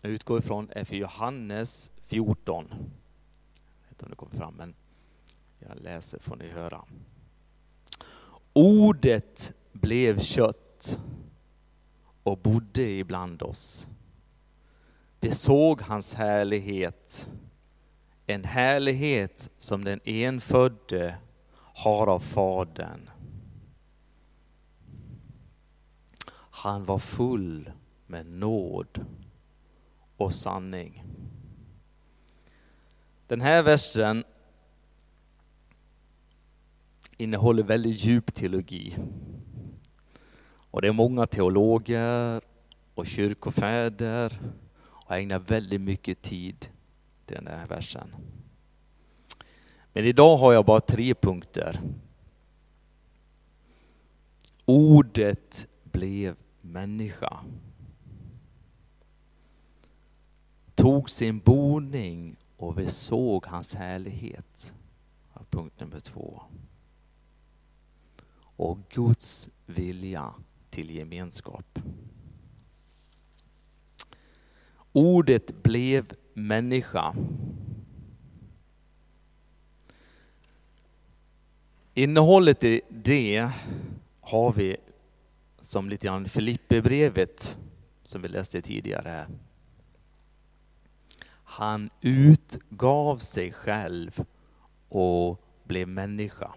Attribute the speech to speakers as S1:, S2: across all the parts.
S1: Jag utgår ifrån är för Johannes 14. Jag vet inte om det kommer fram, men jag läser får ni höra. Ordet blev kött och bodde ibland oss. Vi såg hans härlighet, en härlighet som den enfödde har av Fadern. Han var full med nåd och sanning. Den här versen innehåller väldigt djup teologi. Och det är många teologer och kyrkofäder och ägnar väldigt mycket tid till den här versen. Men idag har jag bara tre punkter. Ordet blev människa. Tog sin boning och vi såg hans härlighet. Punkt nummer två. Och Guds vilja till gemenskap. Ordet blev människa. Innehållet i det har vi som lite grann Filipperbrevet som vi läste tidigare. Han utgav sig själv och blev människa.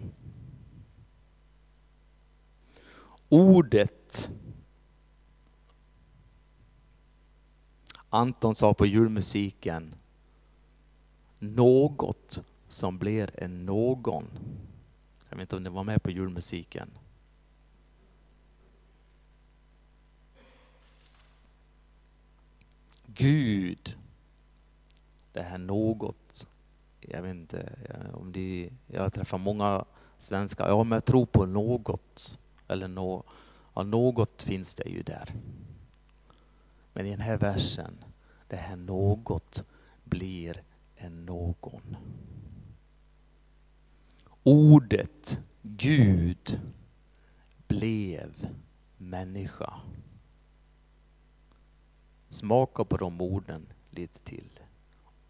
S1: Ordet Anton sa på julmusiken, något som blir en någon. Jag vet inte om ni var med på julmusiken. Gud, det här något. Jag vet inte om det, jag träffar många svenskar, ja men jag tror på något. Eller no, ja, något finns det ju där. Men i den här versen, det här något blir en någon. Ordet Gud blev människa. Smaka på de orden lite till.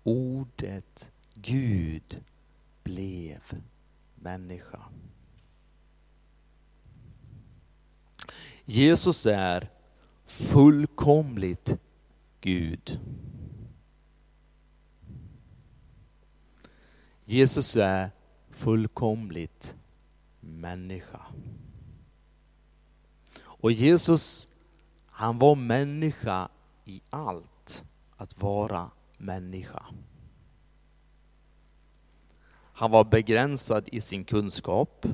S1: Ordet Gud blev människa. Jesus är fullkomligt Gud. Jesus är fullkomligt människa. Och Jesus, han var människa i allt att vara människa. Han var begränsad i sin kunskap.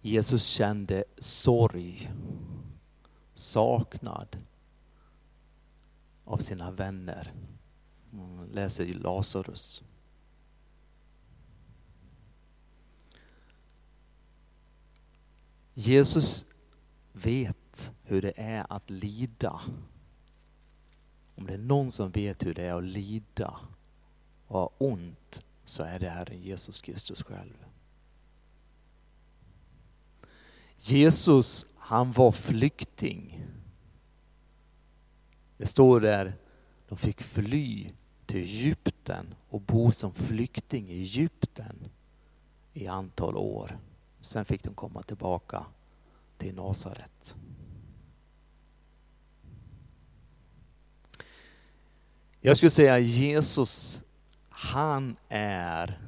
S1: Jesus kände sorg, saknad av sina vänner. Man läser i Lazarus. Jesus vet hur det är att lida. Om det är någon som vet hur det är att lida och ha ont så är det Herren Jesus Kristus själv. Jesus, han var flykting. Det står där, de fick fly till Egypten och bo som flykting i Egypten i antal år. Sen fick de komma tillbaka till Nasaret. Jag skulle säga Jesus, han är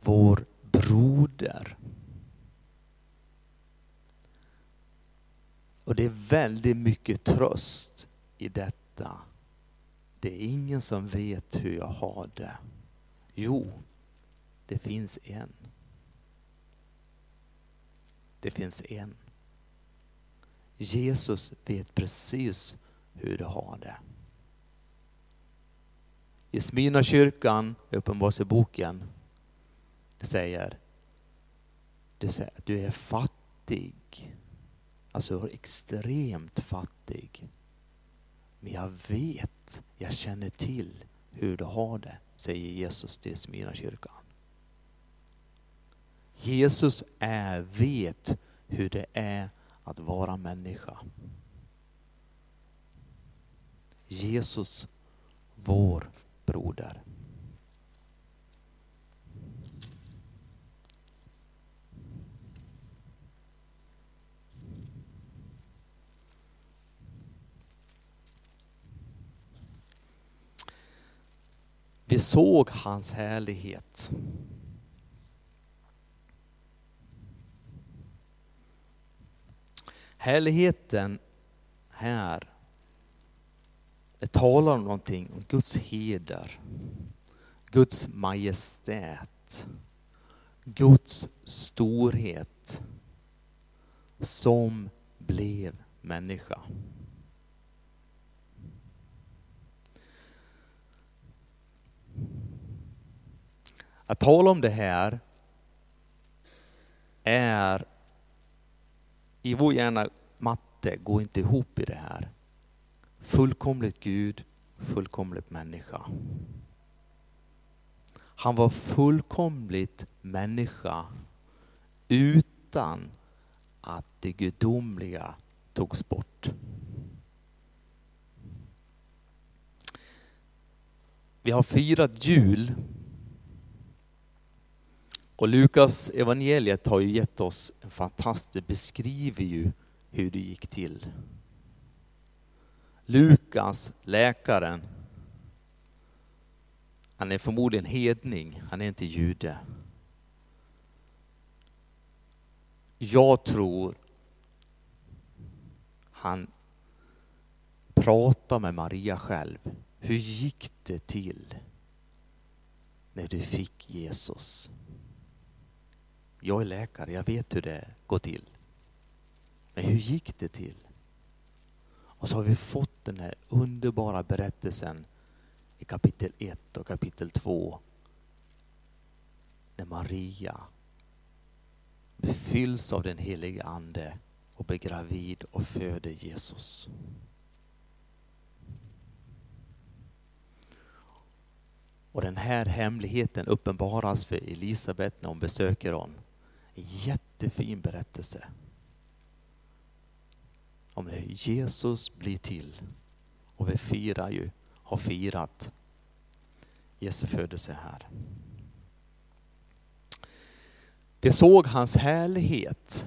S1: vår broder. Och det är väldigt mycket tröst i detta. Det är ingen som vet hur jag har det. Jo, det finns en. Det finns en. Jesus vet precis hur du har det. I Smyrna kyrkan, Uppenbarelseboken, säger, säger att du är fattig. Alltså extremt fattig. Men jag vet, jag känner till hur du har det, säger Jesus till Smyrna kyrkan. Jesus är, vet hur det är att vara människa. Jesus, vår broder. Vi såg hans härlighet. Härligheten här, det talar om någonting, om Guds heder, Guds majestät, Guds storhet som blev människa. Att tala om det här är i vår hjärna matte går inte ihop i det här. Fullkomligt Gud, fullkomligt människa. Han var fullkomligt människa utan att det gudomliga togs bort. Vi har firat jul och Lukas evangeliet har ju gett oss en fantastisk, beskriver ju hur det gick till. Lukas, läkaren, han är förmodligen hedning, han är inte jude. Jag tror han pratar med Maria själv. Hur gick det till när du fick Jesus? Jag är läkare, jag vet hur det går till. Men hur gick det till? Och så har vi fått den här underbara berättelsen i kapitel 1 och kapitel 2. När Maria befylls av den helige Ande och blir gravid och föder Jesus. Och den här hemligheten uppenbaras för Elisabet när hon besöker honom. En jättefin berättelse. Om hur Jesus blir till. Och vi firar ju, har firat Jesu födelse här. De såg hans härlighet.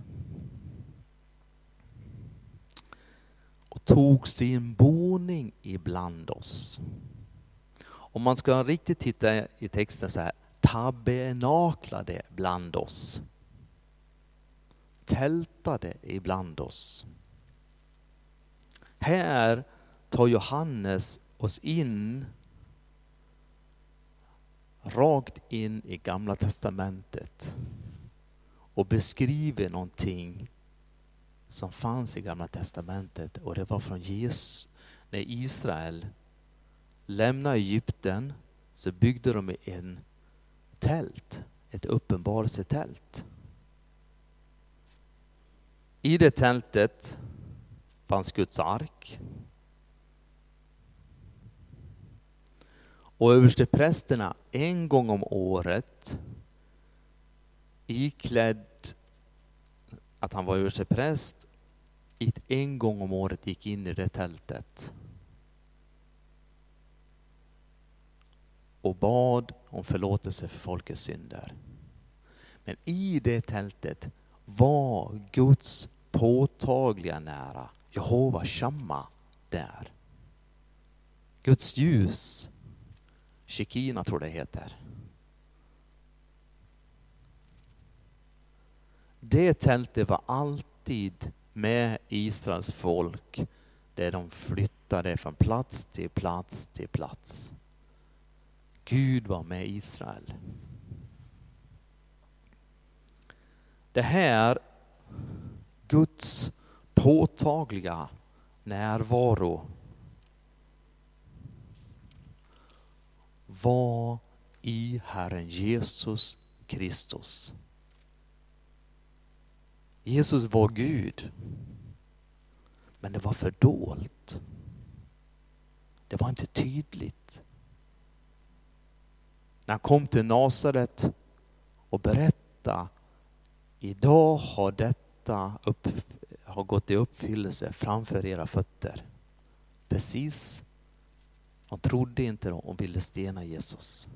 S1: Och tog sin boning ibland oss. Om man ska riktigt titta i texten så här, tabernaklade bland oss tältade ibland oss. Här tar Johannes oss in rakt in i Gamla Testamentet och beskriver någonting som fanns i Gamla Testamentet och det var från Jesus. När Israel lämnade Egypten så byggde de en tält, ett uppenbarelsetält. I det tältet fanns Guds ark. Och översteprästerna en gång om året iklädd att han var överstepräst en gång om året gick in i det tältet och bad om förlåtelse för folkets synder. Men i det tältet var Guds påtagliga nära. Jehova Shamma där. Guds ljus, Shekina tror det heter. Det tältet var alltid med Israels folk där de flyttade från plats till plats till plats. Gud var med Israel. Det här Guds påtagliga närvaro var i Herren Jesus Kristus. Jesus var Gud, men det var fördolt. Det var inte tydligt. När han kom till Nasaret och berättade Idag har detta upp, har gått i uppfyllelse framför era fötter. Precis De trodde inte och ville stena Jesus.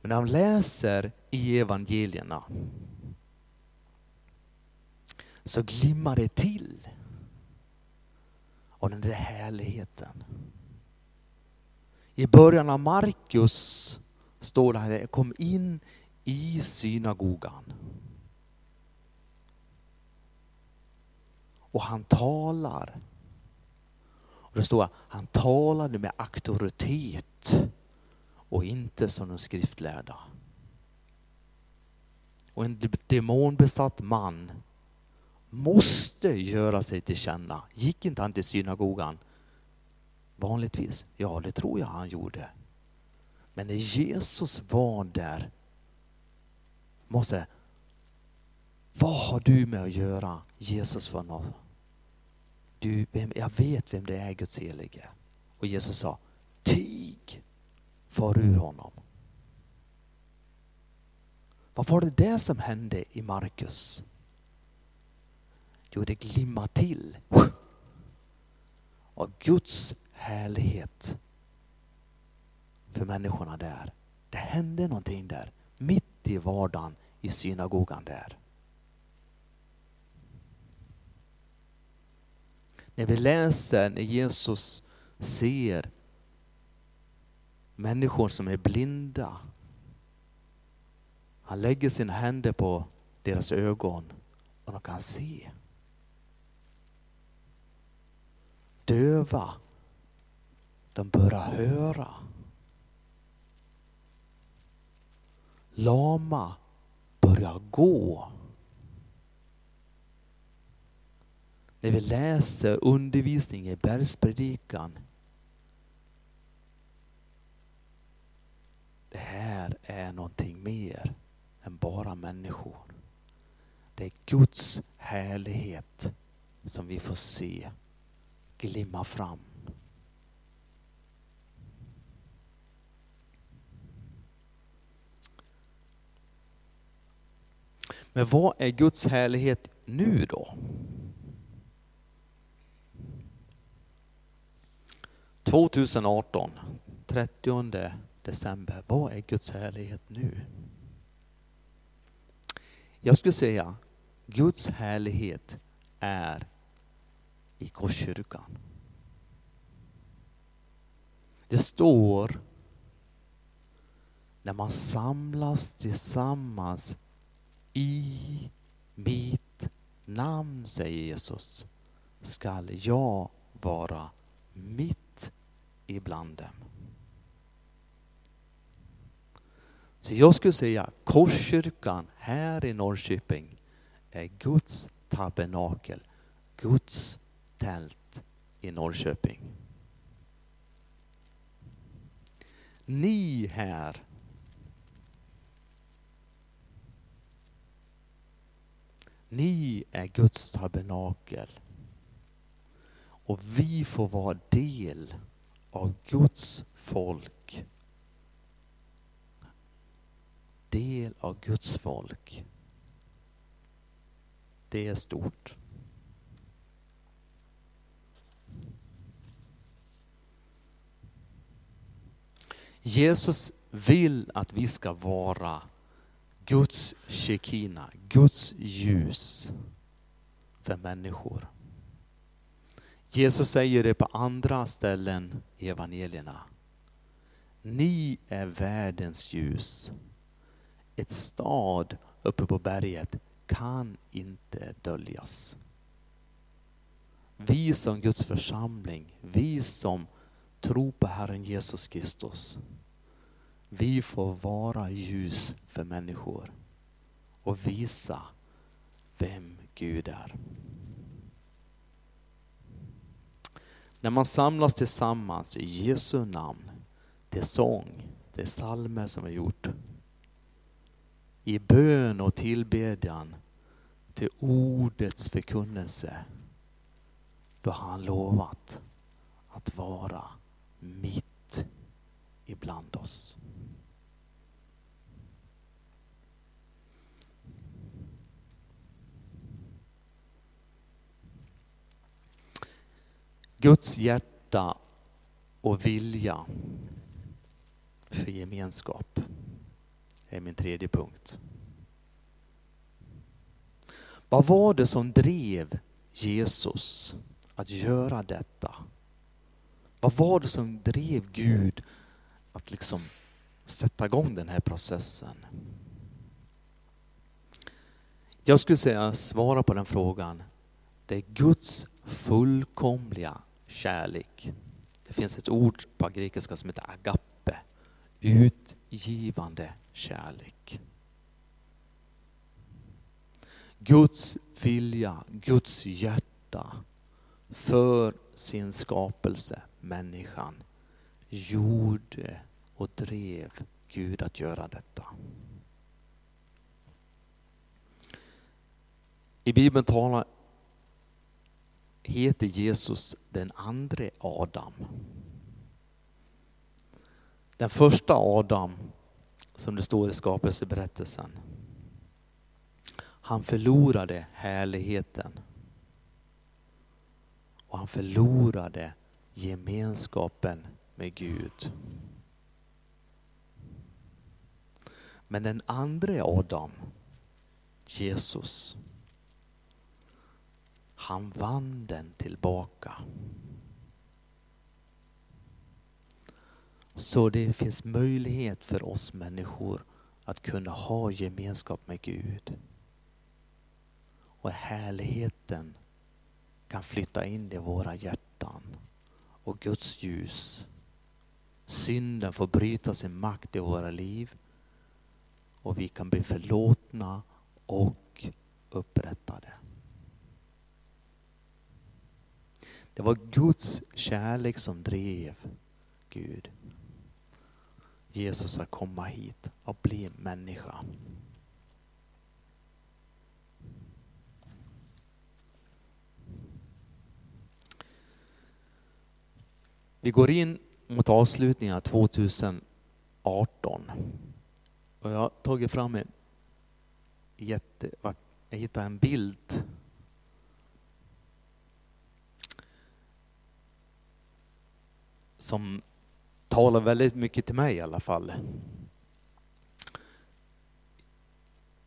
S1: Men när de läser i evangelierna så glimmar det till av den där härligheten. I början av Markus står det att jag kom in i synagogan. Och han talar. Och det står att han talade med auktoritet och inte som den skriftlärda. Och en demonbesatt man måste göra sig till känna. Gick inte han till synagogan? Vanligtvis, ja det tror jag han gjorde. Men när Jesus var där, måste, vad har du med att göra Jesus för något? Du, vem, jag vet vem det är, Guds helige. Och Jesus sa, tig, far ur honom. Vad var det där som hände i Markus? Jo, det glimmar till av Guds härlighet för människorna där. Det hände någonting där, mitt i vardagen i synagogan där. När vi läser när Jesus ser människor som är blinda. Han lägger sina händer på deras ögon och de kan se. Döva, de börjar höra. Lama börjar gå. När vi läser undervisning i bergspredikan. Det här är någonting mer än bara människor. Det är Guds härlighet som vi får se glimma fram. Men vad är Guds härlighet nu då? 2018, 30 december, vad är Guds härlighet nu? Jag skulle säga Guds härlighet är i Korskyrkan. Det står när man samlas tillsammans i mitt namn, säger Jesus, skall jag vara mitt ibland dem. Så jag skulle säga Korskyrkan här i Norrköping är Guds tabernakel, Guds tält i Norrköping. Ni här Ni är Guds tabernakel. Och vi får vara del av Guds folk. Del av Guds folk. Det är stort. Jesus vill att vi ska vara Guds shekina, Guds ljus för människor. Jesus säger det på andra ställen i evangelierna. Ni är världens ljus. Ett stad uppe på berget kan inte döljas. Vi som Guds församling, vi som tror på Herren Jesus Kristus, vi får vara ljus för människor och visa vem Gud är. När man samlas tillsammans i Jesu namn, det är sång, det är salmer som är gjort. I bön och tillbedjan till ordets förkunnelse, då har han lovat att vara mitt ibland oss. Guds hjärta och vilja för gemenskap är min tredje punkt. Vad var det som drev Jesus att göra detta? Vad var det som drev Gud att liksom sätta igång den här processen? Jag skulle säga svara på den frågan. Det är Guds fullkomliga kärlek. Det finns ett ord på grekiska som heter agape. Utgivande kärlek. Guds vilja, Guds hjärta för sin skapelse, människan, gjorde och drev Gud att göra detta. I Bibeln talar, heter Jesus den andra Adam. Den första Adam, som det står i skapelseberättelsen, han förlorade härligheten. Och han förlorade gemenskapen med Gud. Men den andra Adam, Jesus, han vann den tillbaka. Så det finns möjlighet för oss människor att kunna ha gemenskap med Gud. Och härligheten kan flytta in i våra hjärtan. Och Guds ljus. Synden får bryta sin makt i våra liv. Och vi kan bli förlåtna och upprättade. Det var Guds kärlek som drev Gud. Jesus att komma hit och bli människa. Vi går in mot avslutningen av 2018. Och jag har tagit fram en jättevacker Jag hittade en bild som talar väldigt mycket till mig i alla fall.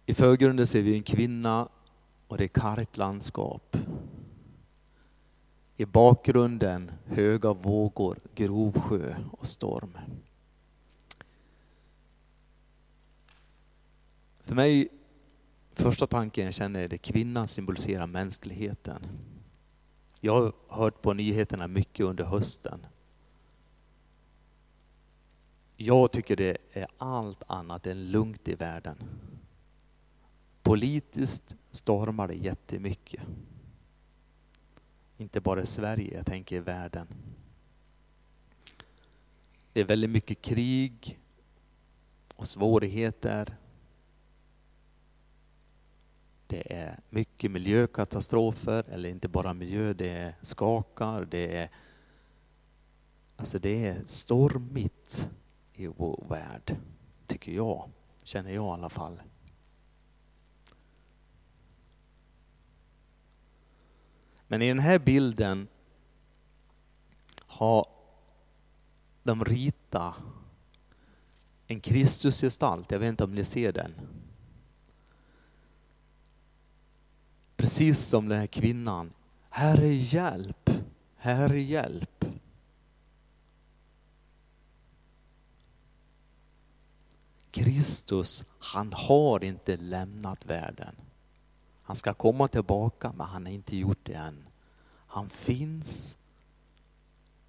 S1: I förgrunden ser vi en kvinna och det är kargt landskap. I bakgrunden höga vågor, grov sjö och storm. För mig, första tanken jag känner är att kvinnan symboliserar mänskligheten. Jag har hört på nyheterna mycket under hösten jag tycker det är allt annat än lugnt i världen. Politiskt stormar det jättemycket. Inte bara i Sverige, jag tänker i världen. Det är väldigt mycket krig och svårigheter. Det är mycket miljökatastrofer, eller inte bara miljö, det är skakar, det är, alltså det är stormigt i vår värld, tycker jag. Känner jag i alla fall. Men i den här bilden har de ritat en Kristusgestalt. Jag vet inte om ni ser den. Precis som den här kvinnan. Herre hjälp, Herre hjälp. Kristus, han har inte lämnat världen. Han ska komma tillbaka, men han har inte gjort det än. Han finns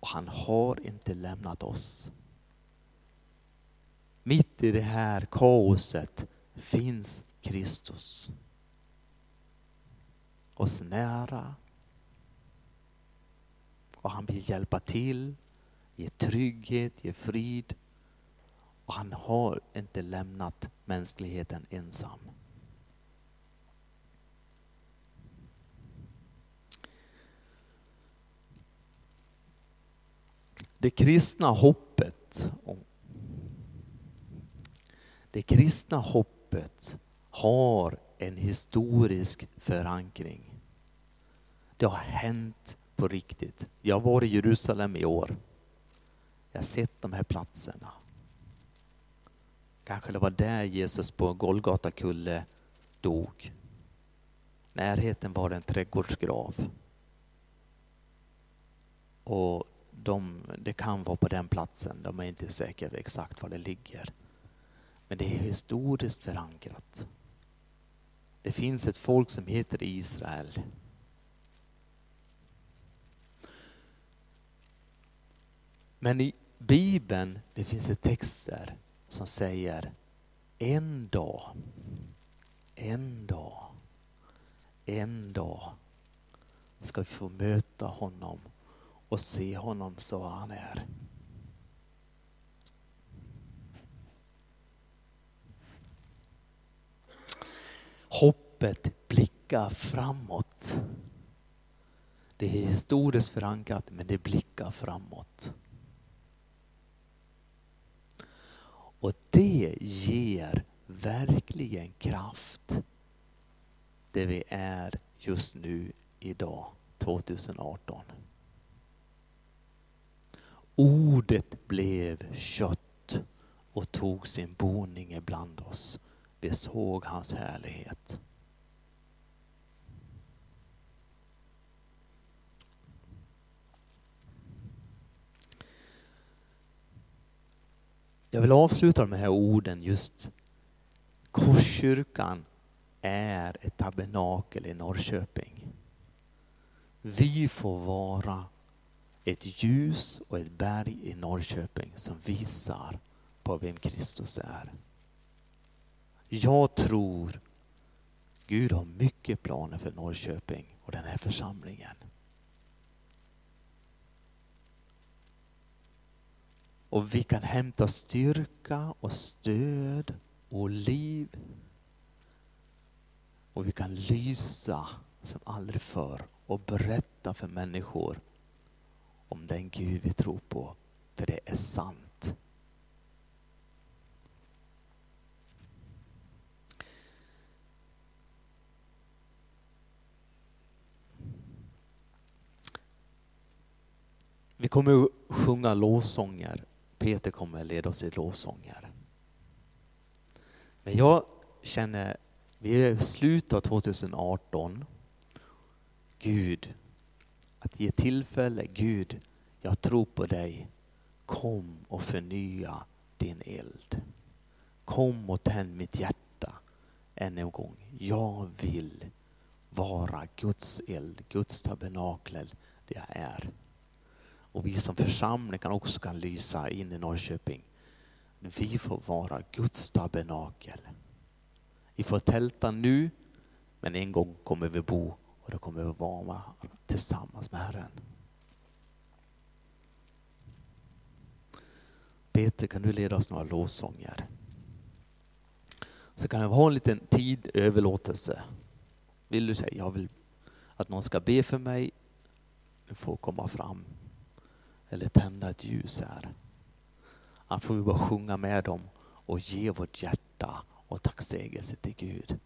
S1: och han har inte lämnat oss. Mitt i det här kaoset finns Kristus. Oss nära. Och han vill hjälpa till, ge trygghet, ge frid. Och han har inte lämnat mänskligheten ensam. Det kristna hoppet det kristna hoppet har en historisk förankring. Det har hänt på riktigt. Jag var i Jerusalem i år. Jag har sett de här platserna. Kanske det var där Jesus på Golgata kulle dog. Närheten var en trädgårdsgrav. Och de, det kan vara på den platsen, de är inte säkra exakt var det ligger. Men det är historiskt förankrat. Det finns ett folk som heter Israel. Men i Bibeln det finns det texter som säger en dag, en dag, en dag ska vi få möta honom och se honom så han är. Hoppet blickar framåt. Det är historiskt förankrat men det blickar framåt. Och det ger verkligen kraft där vi är just nu idag, 2018. Ordet blev kött och tog sin boning ibland oss. Vi såg hans härlighet. Jag vill avsluta med de här orden just Korskyrkan är ett tabernakel i Norrköping. Vi får vara ett ljus och ett berg i Norrköping som visar på vem Kristus är. Jag tror Gud har mycket planer för Norrköping och den här församlingen. Och vi kan hämta styrka och stöd och liv. Och vi kan lysa som aldrig förr och berätta för människor om den Gud vi tror på. För det är sant. Vi kommer att sjunga lovsånger. Peter kommer leda oss i lovsånger. Men jag känner, vi är i slutet av 2018. Gud, att ge tillfälle, Gud, jag tror på dig. Kom och förnya din eld. Kom och tänd mitt hjärta än en gång. Jag vill vara Guds eld, Guds tabernakel det jag är. Och vi som församling kan också kan lysa in i Norrköping. Vi får vara Guds tabernakel. Vi får tälta nu, men en gång kommer vi bo och då kommer vi vara tillsammans med Herren. Peter, kan du leda oss några lovsånger? Så kan jag ha en liten tid överlåtelse. Vill du säga, jag vill att någon ska be för mig, du får komma fram. Eller tända ett ljus här. Att får vi bara sjunga med dem och ge vårt hjärta och tacksägelse till Gud.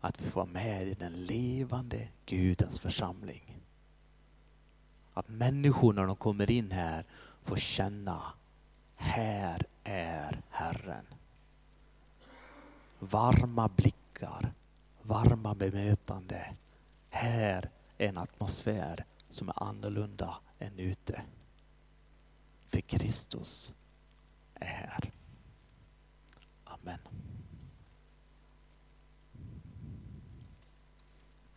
S1: Att vi får vara med i den levande Gudens församling. Att människor när de kommer in här får känna, här är Herren. Varma blickar, varma bemötande. Här är en atmosfär som är annorlunda än ute. För Kristus är här. Amen.